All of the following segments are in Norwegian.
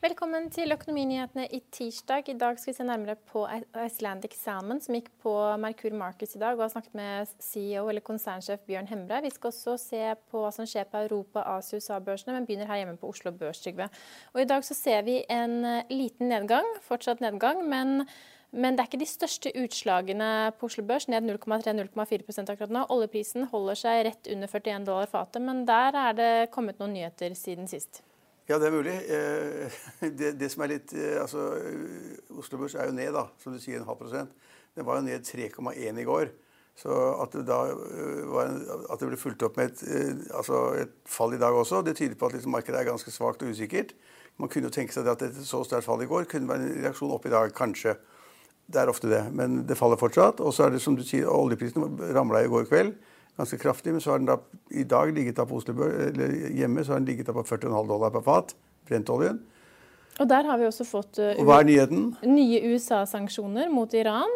Velkommen til Økonominyhetene i tirsdag. I dag skal vi se nærmere på Icelandic Salmon, som gikk på Merkur Markets i dag, og har snakket med CEO eller konsernsjef Bjørn Hembre. Vi skal også se på hva som skjer på Europa-, Asia- og USA-børsene, men begynner her hjemme på Oslo Børs, Trygve. Og I dag så ser vi en eh, liten nedgang, fortsatt nedgang, men men det er ikke de største utslagene på Oslo Børs, ned 0,3-0,4 akkurat nå. Oljeprisen holder seg rett under 41 dollar fatet, men der er det kommet noen nyheter siden sist. Ja, det er mulig. Eh, det, det som er litt eh, altså, Oslo Børs er jo ned, da, som du sier, en halv prosent. Den var jo ned 3,1 i går. Så at det da eh, en, at det ble fulgt opp med et, altså et, fall i dag også, det tyder på at liksom markedet er ganske svakt og usikkert. Man kunne jo tenke seg at et så sterkt fall i går kunne være en reaksjon opp i dag, kanskje. Det er ofte det, men det faller fortsatt. Og så er det som du sier, oljeprisen ramla i går kveld ganske kraftig. Men så har den da i dag ligget da på Oslo eller hjemme så har den ligget da på 40,5 dollar per fat. Brentoljen. Og der har vi også fått uh, Og hva er nyheten? nye USA-sanksjoner mot Iran.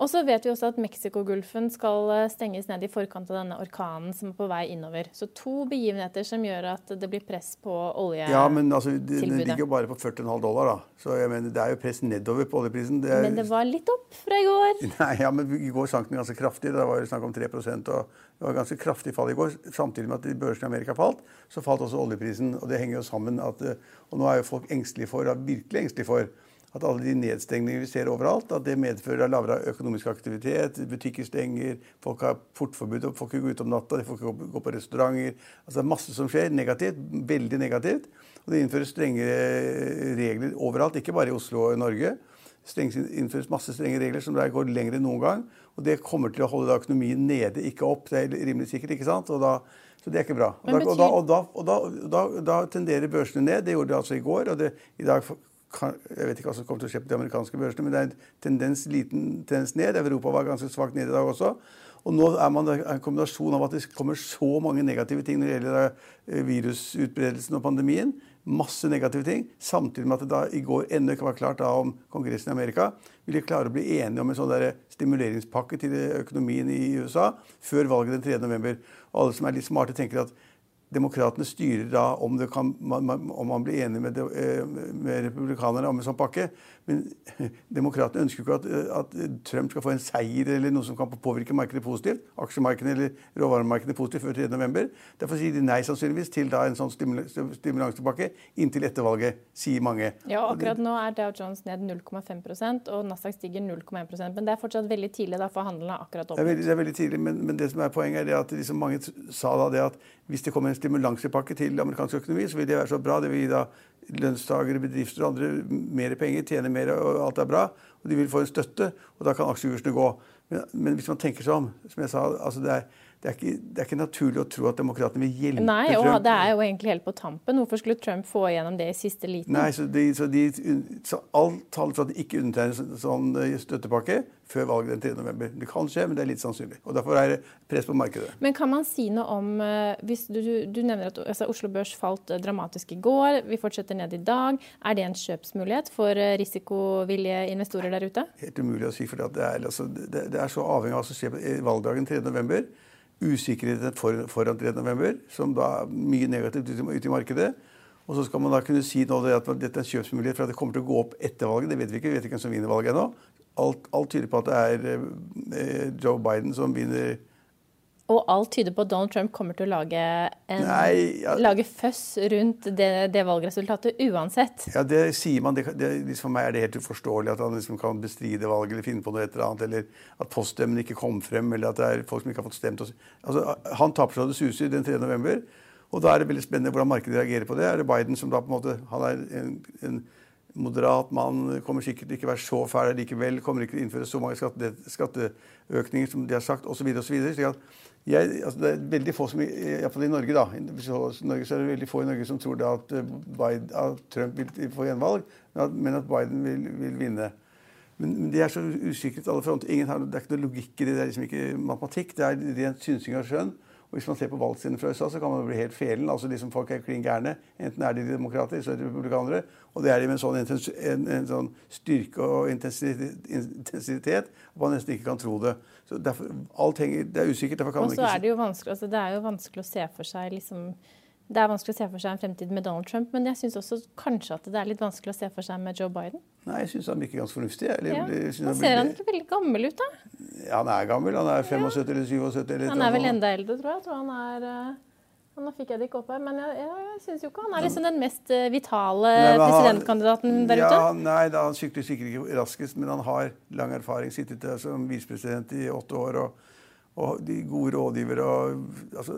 Og så vet vi også at Mexicogolfen skal eh, stenges ned i forkant av denne orkanen som er på vei innover. Så to begivenheter som gjør at det blir press på oljetilbudet. Ja, men altså, det, den ligger jo bare på 40,5 dollar, da. Så jeg mener, det er jo press nedover på oljeprisen. Det er... Men det var litt opp fra i går? Nei, ja, men i går sank den ganske kraftig. Det var jo snakk om 3% og Det var ganske kraftig fall i går. Samtidig med at børsen i Amerika falt, så falt også oljeprisen. Og det henger jo sammen at eh, Og nå er jo folk engstelige for, virkelig engstelige for at alle de nedstengningene vi ser overalt, at det medfører lavere økonomisk aktivitet. Butikker stenger, folk har portforbud, folk får ikke gå ut om natta, de får ikke gå på restauranter. Altså Det er masse som skjer negativt. Veldig negativt. Og det innføres strengere regler overalt, ikke bare i Oslo og Norge. Det innføres masse strenge regler som der går lenger enn noen gang. Og det kommer til å holde økonomien nede, ikke opp. Det er rimelig sikkert. ikke sant? Og da, så det er ikke bra. Og da, og da, og da, da tenderer børsene ned. Det gjorde de altså i går. og det, i dag jeg vet ikke hva som kommer til å skje på de amerikanske børsene, men det er en tendens, liten tendens ned. Europa var ganske svakt ned i dag også. Og nå er man en kombinasjon av at det kommer så mange negative ting når det gjelder eh, virusutbredelsen og pandemien. Masse negative ting. Samtidig med at det da i går ennå ikke var klart da om Kongressen i Amerika ville klare å bli enige om en sånn stimuleringspakke til økonomien i USA før valget den 3. november. Og alle som er litt smarte, tenker at Demokratene styrer da om, kan, om, man blir enig med, eh, med republikanerne om en sånn pakke. Men demokratene ønsker ikke at, at, Trump skal få en seier eller noe som kan påvirke markedet positivt. Aksjemarkedet eller råvaremarkedet positivt før 3.11. Derfor sier de nei sannsynligvis til da en sånn stimulansepakke inntil etter valget, sier mange. Ja, akkurat nå er Dow Jones ned 0,5% og Nasdaq stiger 0,1% Men det er fortsatt veldig tidlig, da, for handelen er akkurat opp. Det det er veldig tidlig, men, men, det som er poenget er at liksom mange sa da det at hvis det kommer en stimulansepakke til amerikansk økonomi, så vil det være så bra. Det vil gi da lønnstakere, bedrifter og andre mer penger, tjene mer, og alt er bra. Og de vil få en støtte, og da kan aksjekursene gå. Men, men hvis man tenker seg om, som jeg sa altså det er det er, ikke, det er, ikke, naturlig å tro at demokratene vil hjelpe Nei, og Trump. det er jo egentlig helt på tampen. Hvorfor skulle Trump få igjennom det i siste liten? Nei, så, de, så, de, så Alt taler for at de ikke undertegner sånn, sånn eh, støttepakke før valget den 3. november. Det kan skje, men det er litt sannsynlig. Og Derfor er det press på markedet. Men kan man si noe om eh, hvis Du, du nevner at altså, Oslo Børs falt eh, dramatisk i går. Vi fortsetter ned i dag. Er det en kjøpsmulighet for risikovillige investorer der ute? Helt umulig å si. for det er, altså, det, det er så avhengig av hva som skjer på valgdagen 3. november. Usikkerheten for, foran 3.11., som da er mye negativt ute i markedet. Og så skal man da kunne si nå at dette er en kjøpsmulighet for at det kommer til å gå opp etter valget. Det vet vi ikke. Vi vet ikke hvem som vinner valget ennå. Alt, alt, tyder på at det er eh, Joe Biden som vinner. Og alt tyder på at Donald Trump kommer til å lage, en, Nei, ja. lage føss rundt det, det, valgresultatet uansett. Ja, det sier man. Det, det, liksom for meg er det helt uforståelig at han liksom kan bestride valget eller finne på noe et eller annet. Eller at poststemmen ikke kom frem, eller at det er folk som ikke har fått stemt. Altså, han taper så det suser den 3. november. Og da er det veldig spennende hvordan markedet reagerer på det. Er det Biden som da på en måte Han er en, en moderat mann, kommer sikkert ikke være så fæl likevel, kommer ikke til å innføre så mange skatte, skatteøkninger som de har sagt, osv. osv. Altså det er veldig få som, iallfall i Norge, da, Norge så er det veldig få i Norge som tror at, eh, Biden, at Trump vil få gjenvalg, men at Biden vil, vil vinne. Men, men de er så usikre til alle fronter. Det er ikke noe logikk i det. Det er liksom ikke matematikk. Det er rent synsing av skjønn. Og Hvis man ser på valgstedene fra USA, så kan man bli helt felen. altså de som Folk er klin gærne. Enten er de demokrater eller republikanere. Og det er de med en sånn, en, en sånn styrke og intensitet at man nesten ikke kan tro det. Så derfor, alt henger, Det er usikkert. derfor kan man ikke... Og så er det jo vanskelig, altså, det er jo vanskelig å se for seg liksom det er vanskelig å se for seg en fremtid med Donald Trump, men jeg syns også kanskje at det er litt vanskelig å se for seg med Joe Biden. Nei, jeg syns han virker ganske fornuftig. Eller, ja. Han ser han ikke veldig gammel ut, da? Ja, han er gammel. Han er 75 ja. eller 77. Eller han er vel enda eldre, tror jeg. jeg tror han er... Uh... Nå fikk jeg det ikke opp her, men jeg, jeg, jeg syns jo ikke han er liksom den mest eh, vitale nei, presidentkandidaten der ute. Ja, nei, da, han sykler sikkert ikke raskest, men han har lang erfaring. Sittet der som visepresident i åtte år. og og de gode rådgivere og, altså,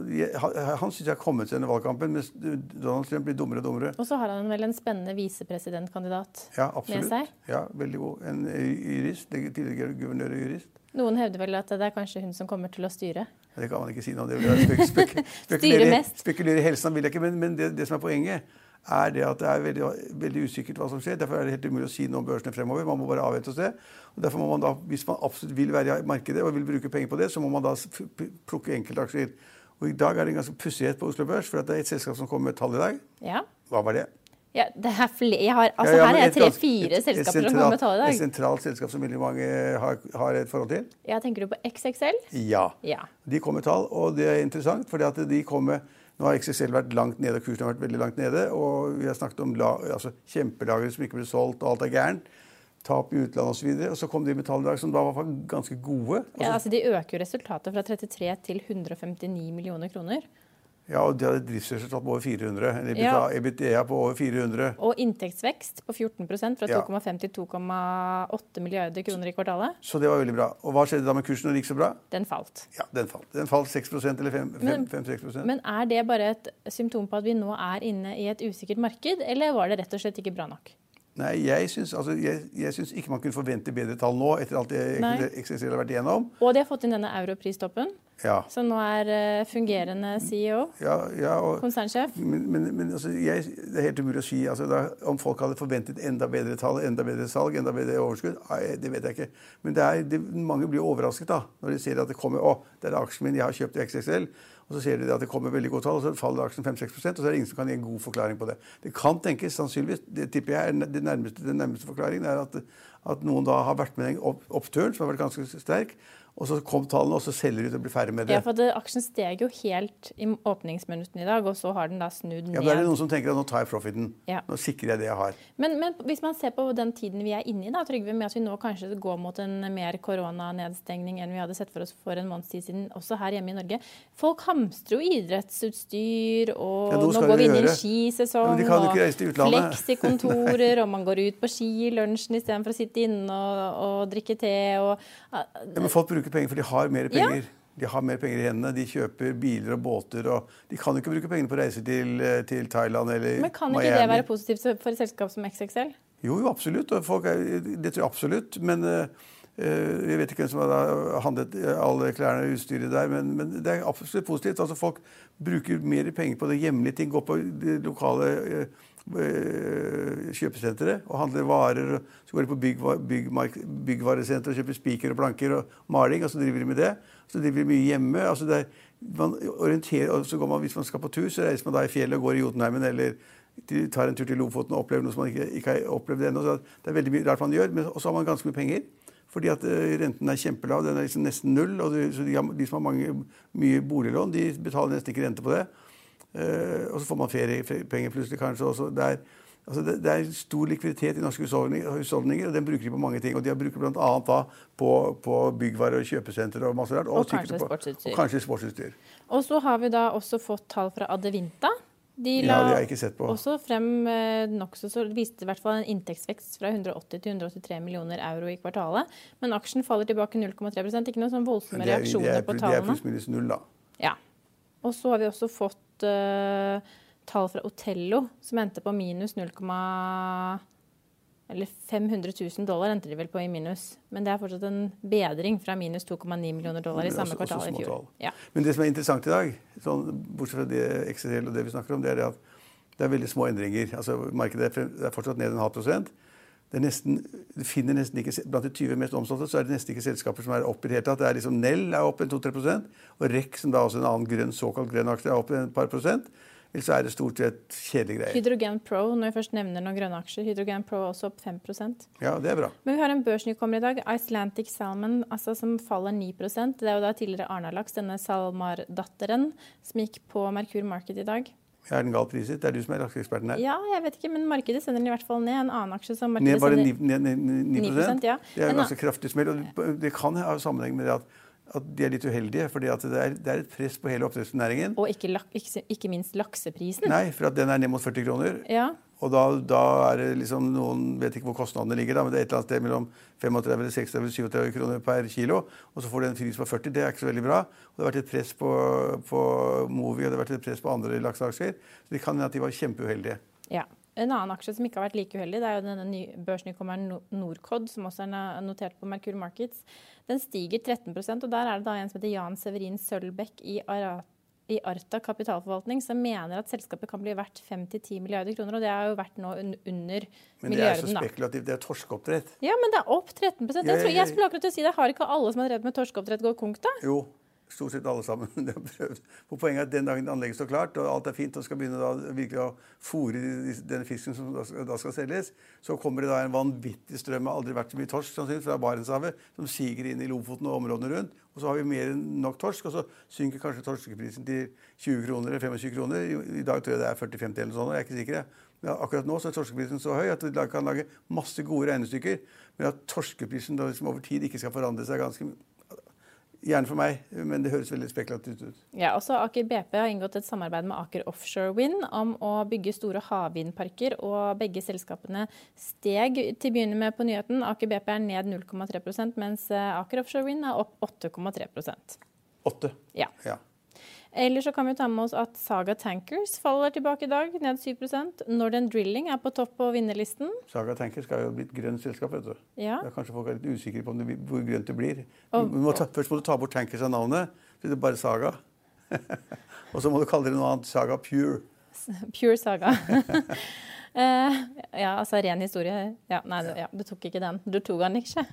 Han syns jeg har kommet seg under valgkampen, mens Donald Trump blir dummere og dummere. Og så har han vel en spennende visepresidentkandidat ja, med seg? Ja, veldig god. En jurist. Tidligere guvernør og jurist. Noen hevder vel at det er kanskje hun som kommer til å styre? Det kan man ikke si noe om. Spekulere, spekulere i helsen vil jeg ikke, men, men det, det som er poenget, er det at det er veldig, veldig, usikkert hva som skjer. Derfor er det helt umulig å si noe om børsene fremover. Man må bare avvente og se. Og derfor må man da, Hvis man absolutt vil være i markedet og vil bruke penger på det, så må man da plukke enkeltaksjer. Og I dag er det en ganske pussighet på Oslo Børs, for det er et selskap som kommer med tall i dag. Ja. Hva var det? Ja, det er flere, jeg har, altså ja, ja, Her er tre-fire selskaper som kommer med tall i dag. Et sentralt selskap som veldig mange har, har, et forhold til. Ja, Tenker du på XXL? Ja. ja. De kom med tall, og det er interessant, fordi at de kom med nå har XXL vært langt nede, og kursen har vært veldig langt nede. Og vi har snakket om la, altså, kjempelagre som ikke ble solgt, og alt er gærent. Tap i utlandet osv. Og, så og så kom de metalldrag som da var ganske gode. Altså, ja, altså De øker jo resultatet fra 33 til 159 millioner kroner. Ja, og de hadde driftsresultat på over 400. Eller ja. EBITDA på over 400. Og inntektsvekst på 14% fra 2,5 til 2,8 milliarder kroner i kvartalet. Så det var veldig bra. Og hva skjedde da med kursen når det gikk så bra? Den falt. Ja, den falt. Den falt 6% eller 5-6 men, Men er det bare et symptom på at vi nå er inne i et usikkert marked, eller var det rett og slett ikke bra nok? Nei, jeg syns, altså, jeg, jeg syns, ikke man kunne forvente bedre tall nå, etter alt det XXL har vært igjennom. Og de har fått inn denne europristoppen, ja. som nå er uh, fungerende CEO. Ja, ja og, konsernsjef. Men, men, men altså, jeg, det er helt umulig å si. Altså, da, om folk hadde forventet enda bedre tall, enda bedre salg, enda bedre overskudd, nei, det vet jeg ikke. Men det er, det, mange blir overrasket da, når de ser at det kommer Å, det er aksjen min, jeg har kjøpt i XXL. Og så ser de at det kommer veldig gode tall, og så faller aksjen 5-6% og så er det ingen som kan gi en god forklaring på det. Det kan tenkes, sannsynligvis, det tipper jeg er den nærmeste, den nærmeste forklaringen, er at, at noen da har vært med i en oppturen som har vært ganske sterk, og så kom tallene, og så selger de ut og blir ferdig med det. Ja, for det, Aksjen steg jo helt i åpningsminuttene i dag, og så har den da snudd ned. Ja, men er det noen som tenker at nå tar jeg profiten. Ja. Nå sikrer jeg det jeg har. Men, men, hvis man ser på den tiden vi er inne i, da, Trygve, med at vi nå kanskje går mot en mer koronanedstengning enn vi hadde sett for oss for en måneds tid siden, også her hjemme i Norge. Folk hamstrer jo idrettsutstyr, og ja, nå, nå går vi inn i en skisesong, ja, og fleksikontorer, og man går ut på ski i lunsjen istedenfor å sitte inne og, og drikke te. og... Ja, men folk bruker bruker penger, for de har mer penger. Ja. De har mer penger i hendene. De kjøper biler og båter. og De kan jo ikke bruke pengene på å reise til, eh, til Thailand eller Miami. Men kan ikke Miami. det være positivt for et selskap som XXL? Jo, jo absolutt. Er, det tror jeg absolutt. Men uh, jeg vet ikke hvem som har handlet alle klærne og utstyret der, men, men, det er absolutt positivt. Altså Folk bruker mer penger på det hjemlige ting. Går på det lokale uh, kjøpesenteret og handler varer. Så går de på bygg, bygg, byggvaresenteret og kjøper spiker og planker og maling. og Så driver de med det. Så driver de mye hjemme. altså det er, man orienterer, og så går man, Hvis man skal på tur, så reiser man da i fjellet og går i Jotunheimen eller tar en tur til Lofoten og opplever noe som man ikke, ikke har opplevd ennå. Det er veldig mye rart man gjør. Men også har man ganske mye penger. Fordi at eh, renten er kjempelav. Den er liksom nesten null. og de, de som har mange, mye boliglån, de betaler nesten ikke rente på det. Eh, og så får man feriepenger plutselig, kanskje. Også. Det, er, altså det, det er stor likviditet i norske husholdninger, og den bruker de på mange ting. Og de har bruker bl.a. på, på byggvarer og kjøpesentre og masse rart. Og, og kanskje sportsutstyr. Og kanskje sportsutstyr. Og så har vi da også fått tall fra Adevinta. De la ja, også frem eh, nokså så viste i hvert fall en inntektsvekst fra 180 til 183 millioner euro i kvartalet. Men aksjen faller tilbake 0,3 Ikke noen sånn voldsomme er, reaksjoner er, på tallene. Det er pluss-minus null, da. Ja. Og så har vi også fått uh, tall fra Otello som endte på minus 0, eller 500 000 dollar endte de vel på i minus. Men det er fortsatt en bedring fra minus 2,9 millioner dollar i samme kvartal i fjor. Ja. Men det som er interessant i dag, sånn, bortsett fra det XRL og det vi snakker om, det er at det er veldig små endringer. Altså, markedet er fortsatt ned en halv prosent. Det nesten, du finner nesten ikke, Blant de 20 mest omsatte så er det nesten ikke selskaper som er opp i det hele tatt. Det er liksom Nell er opp en 2-3 og REC, som da også en annen grønn, såkalt grønn aksje, er opp en par prosent. Eller så er det stort sett kjedelige greier. Hydrogen Pro, når vi først nevner noen grønne aksjer, Hydrogen Pro er også opp 5% Ja, det er bra. Men vi har en børsnykommer i dag, Icelandic Salmon, altså som faller 9% Det er jo da tidligere Arnalaks, denne SalMar-datteren, som gikk på Merkur Market i dag. Er den galt priset? Det er du som er aksjeeksperten her. Ja, jeg vet ikke, men markedet sender den i hvert fall ned. En annen aksje som markedet ned, bare 9, ned, 9, 9, 9 ja. Det er en ganske kraftig smell. og Det kan ha sammenheng med det at at de er litt uheldige. fordi det er, det, er, et press på hele oppdrettsnæringen. Og ikke, ikke, ikke, minst lakseprisen. Nei, for at den er ned mot 40 kroner. Ja. Og da, da, er det liksom noen vet ikke hvor kostnadene ligger, da, men det er et eller annet sted mellom 35, 36, 37 kroner per kilo. Og så får du en pris på 40. Det er ikke så veldig bra. Og det har vært et press på, på Movi og det har vært et press på andre lakseaksjer. Så det kan hende at de var kjempeuheldige. Ja. En annen aksje som ikke har vært like uheldig, det er jo denne børsnykommeren Norcod, som også er notert på Merkur Markets. Den stiger 13 og der er det da en som heter Jan Severin Sølbekk i, i Arta kapitalforvaltning som mener at selskapet kan bli verdt 5-10 milliarder kroner. Og det er jo verdt nå under milliarden. Men det er så spekulativt. Det er torskeoppdrett. Ja, men det er opp 13 jeg, tror, jeg skulle akkurat si det. Har ikke alle som har drevet med torskeoppdrett, gått konk, da? Jo, Stort sett alle sammen. de har prøvd. For Poenget er at den dagen anlegget står klart, og alt er fint, og skal begynne da virkelig å fôre den fisken som da skal selges, så kommer det da en vanvittig strøm av aldri vært så mye torsk sannsynligvis fra Barentshavet som siger inn i Lofoten og områdene rundt. Og så har vi mer enn nok torsk, og så synker kanskje torskeprisen til 20 kroner eller 25 kroner. I dag tror jeg det er 40-50 eller sånn, jeg er ikke sikker. Men akkurat nå så er torskeprisen så høy at de kan lage masse gode regnestykker. Men at torskeprisen da liksom over tid ikke skal forandre seg ganske mye Gjerne for meg, men det høres veldig spekulativt ut. Ja, også Aker BP har inngått et samarbeid med Aker Offshore Wind om å bygge store havvindparker. og Begge selskapene steg til å begynne med på nyheten. Aker BP er ned 0,3% mens Aker Offshore Wind er opp 8,3% 8? Ja. ja. Eller så kan vi ta med oss at Saga Tankers faller tilbake i dag, ned 7% Northern Drilling er på topp på vinnerlisten. Saga Tankers skal jo bli et grønt selskap. vet du. Ja. Da kanskje folk er litt usikre på det, hvor grønt det blir. Og, må ta, først må du ta bort Tankers av navnet, så det er bare Saga. og så må du kalle det noe annet. Saga Pure. Pure Saga. Uh, ja, altså ren historie. Ja, nei, ja, du tok ikke den. Du tok den ikke.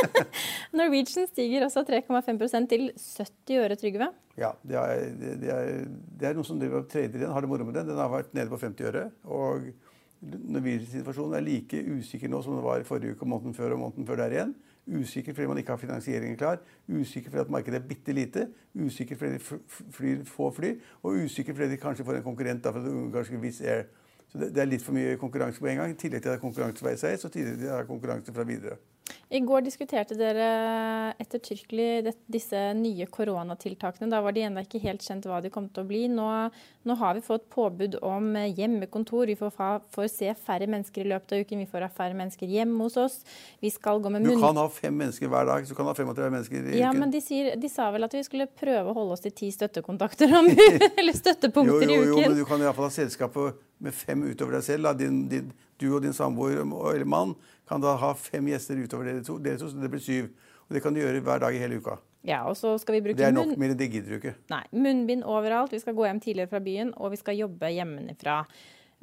Norwegian stiger også 3,5% til 70 øre, Trygve. Ja, det er, det, er, det er, noen som driver og trader igjen, har det moro med den. Den har vært nede på 50 øre. Og Norwegian-situasjonen er like usikker nå som den var i forrige uke, måneden før og måneden før der igjen. Usikker fordi man ikke har finansieringen klar, usikker fordi at markedet er bitte lite, usikker fordi de flyr få fly, og usikker fordi de kanskje får en konkurrent fra det ungarske Wizz Air. Så det, det, er litt for mye konkurranse på en gang. I tillegg til at det er konkurranse fra SAS og tidligere til at det konkurranse fra videre. I går diskuterte dere ettertrykkelig disse nye koronatiltakene. Da var de ennå ikke helt kjent hva de kom til å bli. Nå, nå har vi fått påbud om hjemmekontor. Vi får, får, se færre mennesker i løpet av uken. Vi får ha færre mennesker hjemme hos oss. Vi skal gå med munn... Du kan ha fem mennesker hver dag. Så du kan ha 35 mennesker i ja, uken. Men de, sier, de, sa vel at vi skulle prøve å holde oss til ti støttekontakter om, eller støttepunkter jo, jo, jo, i uken. Jo, men du kan iallfall ha selskap med fem utover deg selv. Din, din, du og din samboer eller mann kan da ha fem gjester utover dere to, dere to, så det blir syv. Og det kan du gjøre hver dag i hele uka. Ja, og så skal vi bruke Det er nok, mer enn det gidder du ikke. Nei, Munnbind overalt. Vi skal gå hjem tidligere fra byen, og vi skal jobbe hjemmefra.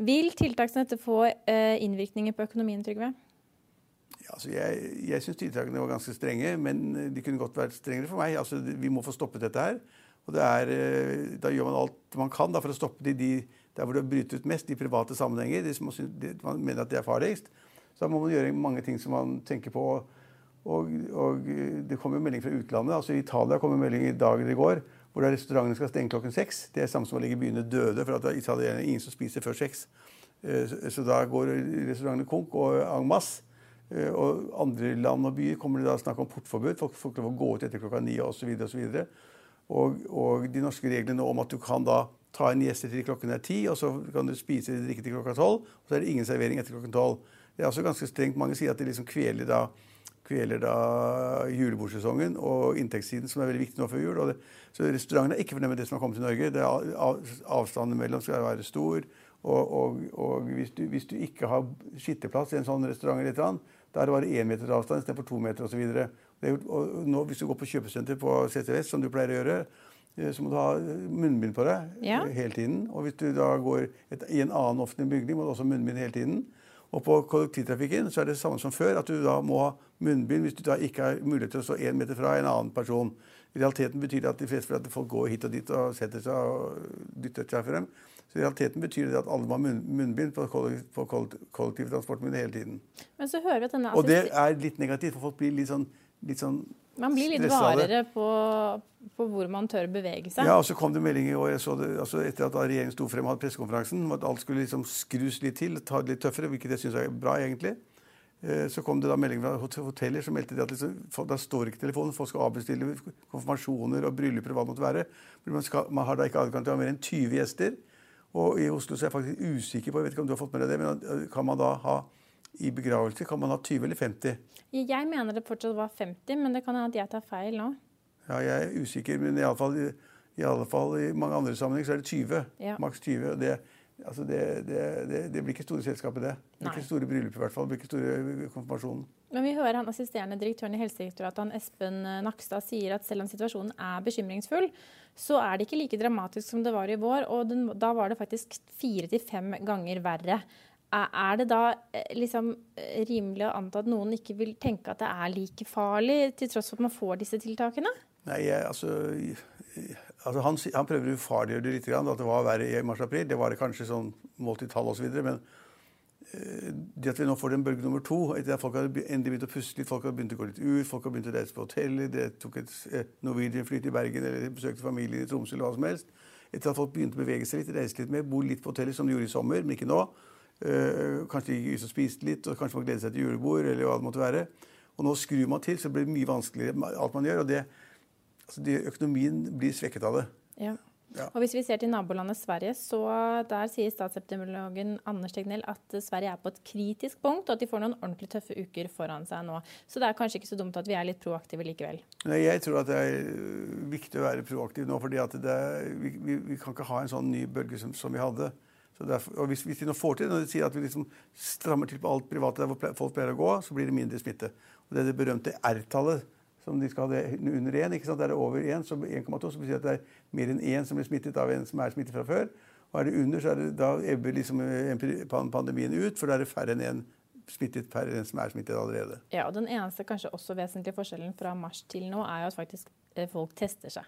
Vil tiltak som dette få eh, innvirkninger på økonomien, Trygve? Ja, altså jeg jeg syns tiltakene var ganske strenge, men de kunne godt vært strengere for meg. Altså, vi må få stoppet dette her. Og det er, eh, da gjør man alt man kan da, for å stoppe de, de der hvor det bryter ut mest, de private sammenhenger. De som man mener at det er farligst. Så da må man gjøre mange ting som man tenker på Og, og, det kommer melding fra utlandet. altså I Italia kommer melding i dag eller i går hvor restaurantene skal stenge klokken seks. Det er samme som å ligge i byene døde, for at er ingen som spiser før seks. Så da går restaurantene konk og en masse. Og andre land og byer kommer det da snakk om portforbud. Folk får ikke lov å gå ut etter klokka ni osv. Og, og, og de norske reglene om at du kan da ta inn gjester til klokken er ti, og så kan du spise eller drikke til klokka tolv. Og så er det ingen servering etter klokken tolv. Det er også ganske strengt. Mange sier at det liksom kveler da, kveler da julebordsesongen og inntektssiden, som er veldig viktig nå før jul. Det, så restaurantene er ikke fornøyd med det som har kommet til Norge. Det er av, avstanden mellom skal være stor. Og, og, og hvis, du, hvis, du, ikke har skitteplass i en sånn restaurant, eller et eller annet, da er det bare én meter avstand istedenfor to meter osv. Hvis du går på kjøpesenter på CTVS, som du pleier å gjøre, Eh, så må du ha munnbind på deg ja. hele tiden. Og hvis du da går et, i en annen offentlig bygning, må du også ha munnbind hele tiden. Og på kollektivtrafikken så er det samme som før, at du da må ha munnbind hvis du da ikke har mulighet til å stå én meter fra en annen person. I realiteten betyr det at de fleste at folk går hit og dit og setter seg og dytter seg frem. Så i realiteten betyr det at alle må ha munnbind på, kollektivtransporten hele tiden. Men så hører vi at denne Og det er litt negativt, for folk blir litt sånn, litt sånn man blir litt varere på, på, hvor man tør bevege seg. Ja, og så kom det melding i år det, altså etter at regjeringen sto frem og hadde pressekonferansen, om at alt skulle liksom skrus litt til, ta det litt tøffere, hvilket jeg syns er bra, egentlig. Eh, så kom det da melding fra hoteller som meldte at liksom, da står ikke telefonen. Folk skal avbestille konfirmasjoner og brylluper og hva det måtte være. Man, skal, man, har da ikke adgang til å ha mer enn 20 gjester. Og i Oslo så er jeg faktisk usikker på jeg vet ikke om du har fått med deg det, men eh, kan man da ha i begravelse kan man ha 20 eller 50? Jeg mener det fortsatt var 50, men det kan hende at jeg tar feil nå. Ja, jeg er usikker, men i alle fall i, alle fall, i mange andre sammenhenger så er det 20. Ja. Maks 20. og det, altså det, det, det, blir ikke store selskapet, det. Det blir ikke store bryllup, i hvert fall. Det blir ikke store konfirmasjonen. Men vi hører han assisterende direktøren i Helsedirektoratet, han Espen Nakstad, sier at selv om situasjonen er bekymringsfull, så er det ikke like dramatisk som det var i vår. Og den, da var det faktisk fire til fem ganger verre. Er det da eh, liksom eh, rimelig å anta at noen ikke vil tenke at det er like farlig, til tross for at man får disse tiltakene? Nei, altså, altså han, han, prøver å ufarliggjøre det litt. At det var verre i mars-april. Det var det kanskje sånn målt i tall osv. Men uh, det at vi nå får den bølge nummer to etter at Folk hadde endelig begynt å puste litt, folk hadde begynt å gå litt ut, folk hadde begynt å reise på hoteller, de tok et eh, Norwegian-fly til Bergen eller besøkte familien i Tromsø eller hva som helst. Etter at folk begynte å bevege seg litt, reise litt mer, bo litt på hoteller, som de gjorde i sommer, men ikke nå Uh, kanskje gikk ut og spiste litt, og kanskje man gleder seg til julebord. eller hva det måtte være. Og nå skrur man til, så blir det mye vanskeligere alt man gjør. Og det, altså det, økonomien blir svekket av det. Ja. Ja. Og Hvis vi ser til nabolandet Sverige, så der sier statsepidemiologen Anders Tegnell at Sverige er på et kritisk punkt, og at de får noen ordentlig tøffe uker foran seg nå. Så det er kanskje ikke så dumt at vi er litt proaktive likevel? Nei, Jeg tror at det er viktig å være proaktiv nå, fordi vi, vi, vi, kan ikke ha en sånn ny bølge som, som vi hadde. Derfor, og hvis, hvis, de nå får til når de sier at vi liksom strammer til på alt private der folk pleier å gå, så blir det mindre smitte. Og Det er det berømte R-tallet som de skal ha det under 1. Ikke sant? Er det over 1, så 1,2, så betyr det at det er mer enn 1 som blir smittet av en som er smittet fra før. Og er det under, så er det, da ebber liksom pandemien ut, for da er det færre enn én smittet per en som er smittet allerede. Ja, og Den eneste kanskje også vesentlige forskjellen fra mars til nå er jo at faktisk eh, folk tester seg.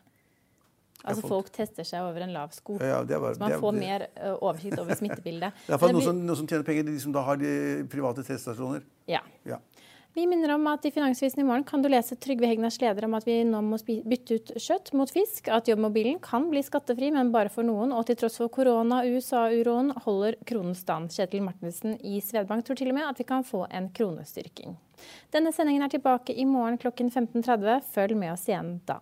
Altså Folk tester seg over en lav sko. Ja, var, så man får mer uh, oversikt over smittebildet. Det er iallfall noen, noen som tjener penger, de som da har de private teststasjoner. Ja. ja. Vi minner om at i Finansvisen i morgen kan du lese Trygve Hegnars leder om at vi nå må bytte ut kjøtt mot fisk, at jobbmobilen kan bli skattefri, men bare for noen, og til tross for korona, USA-uroen, holder kronen stand. Kjetil Martinsen i Svedbank tror til og med at vi kan få en kronestyrking. Denne sendingen er tilbake i morgen klokken 15.30. Følg med oss igjen da.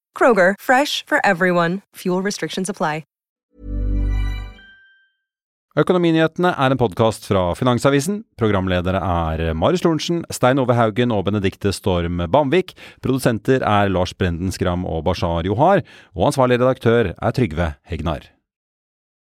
Kroger, fresh for everyone. Fuel restrictions apply. Økonominyhetene er en podkast fra Finansavisen. Programledere er Marius Lorentzen, Stein Ove Haugen og Benedikte Storm Bamvik. Produsenter er Lars Brenden Skram og Bashar Johar. Og ansvarlig redaktør er Trygve Hegnar.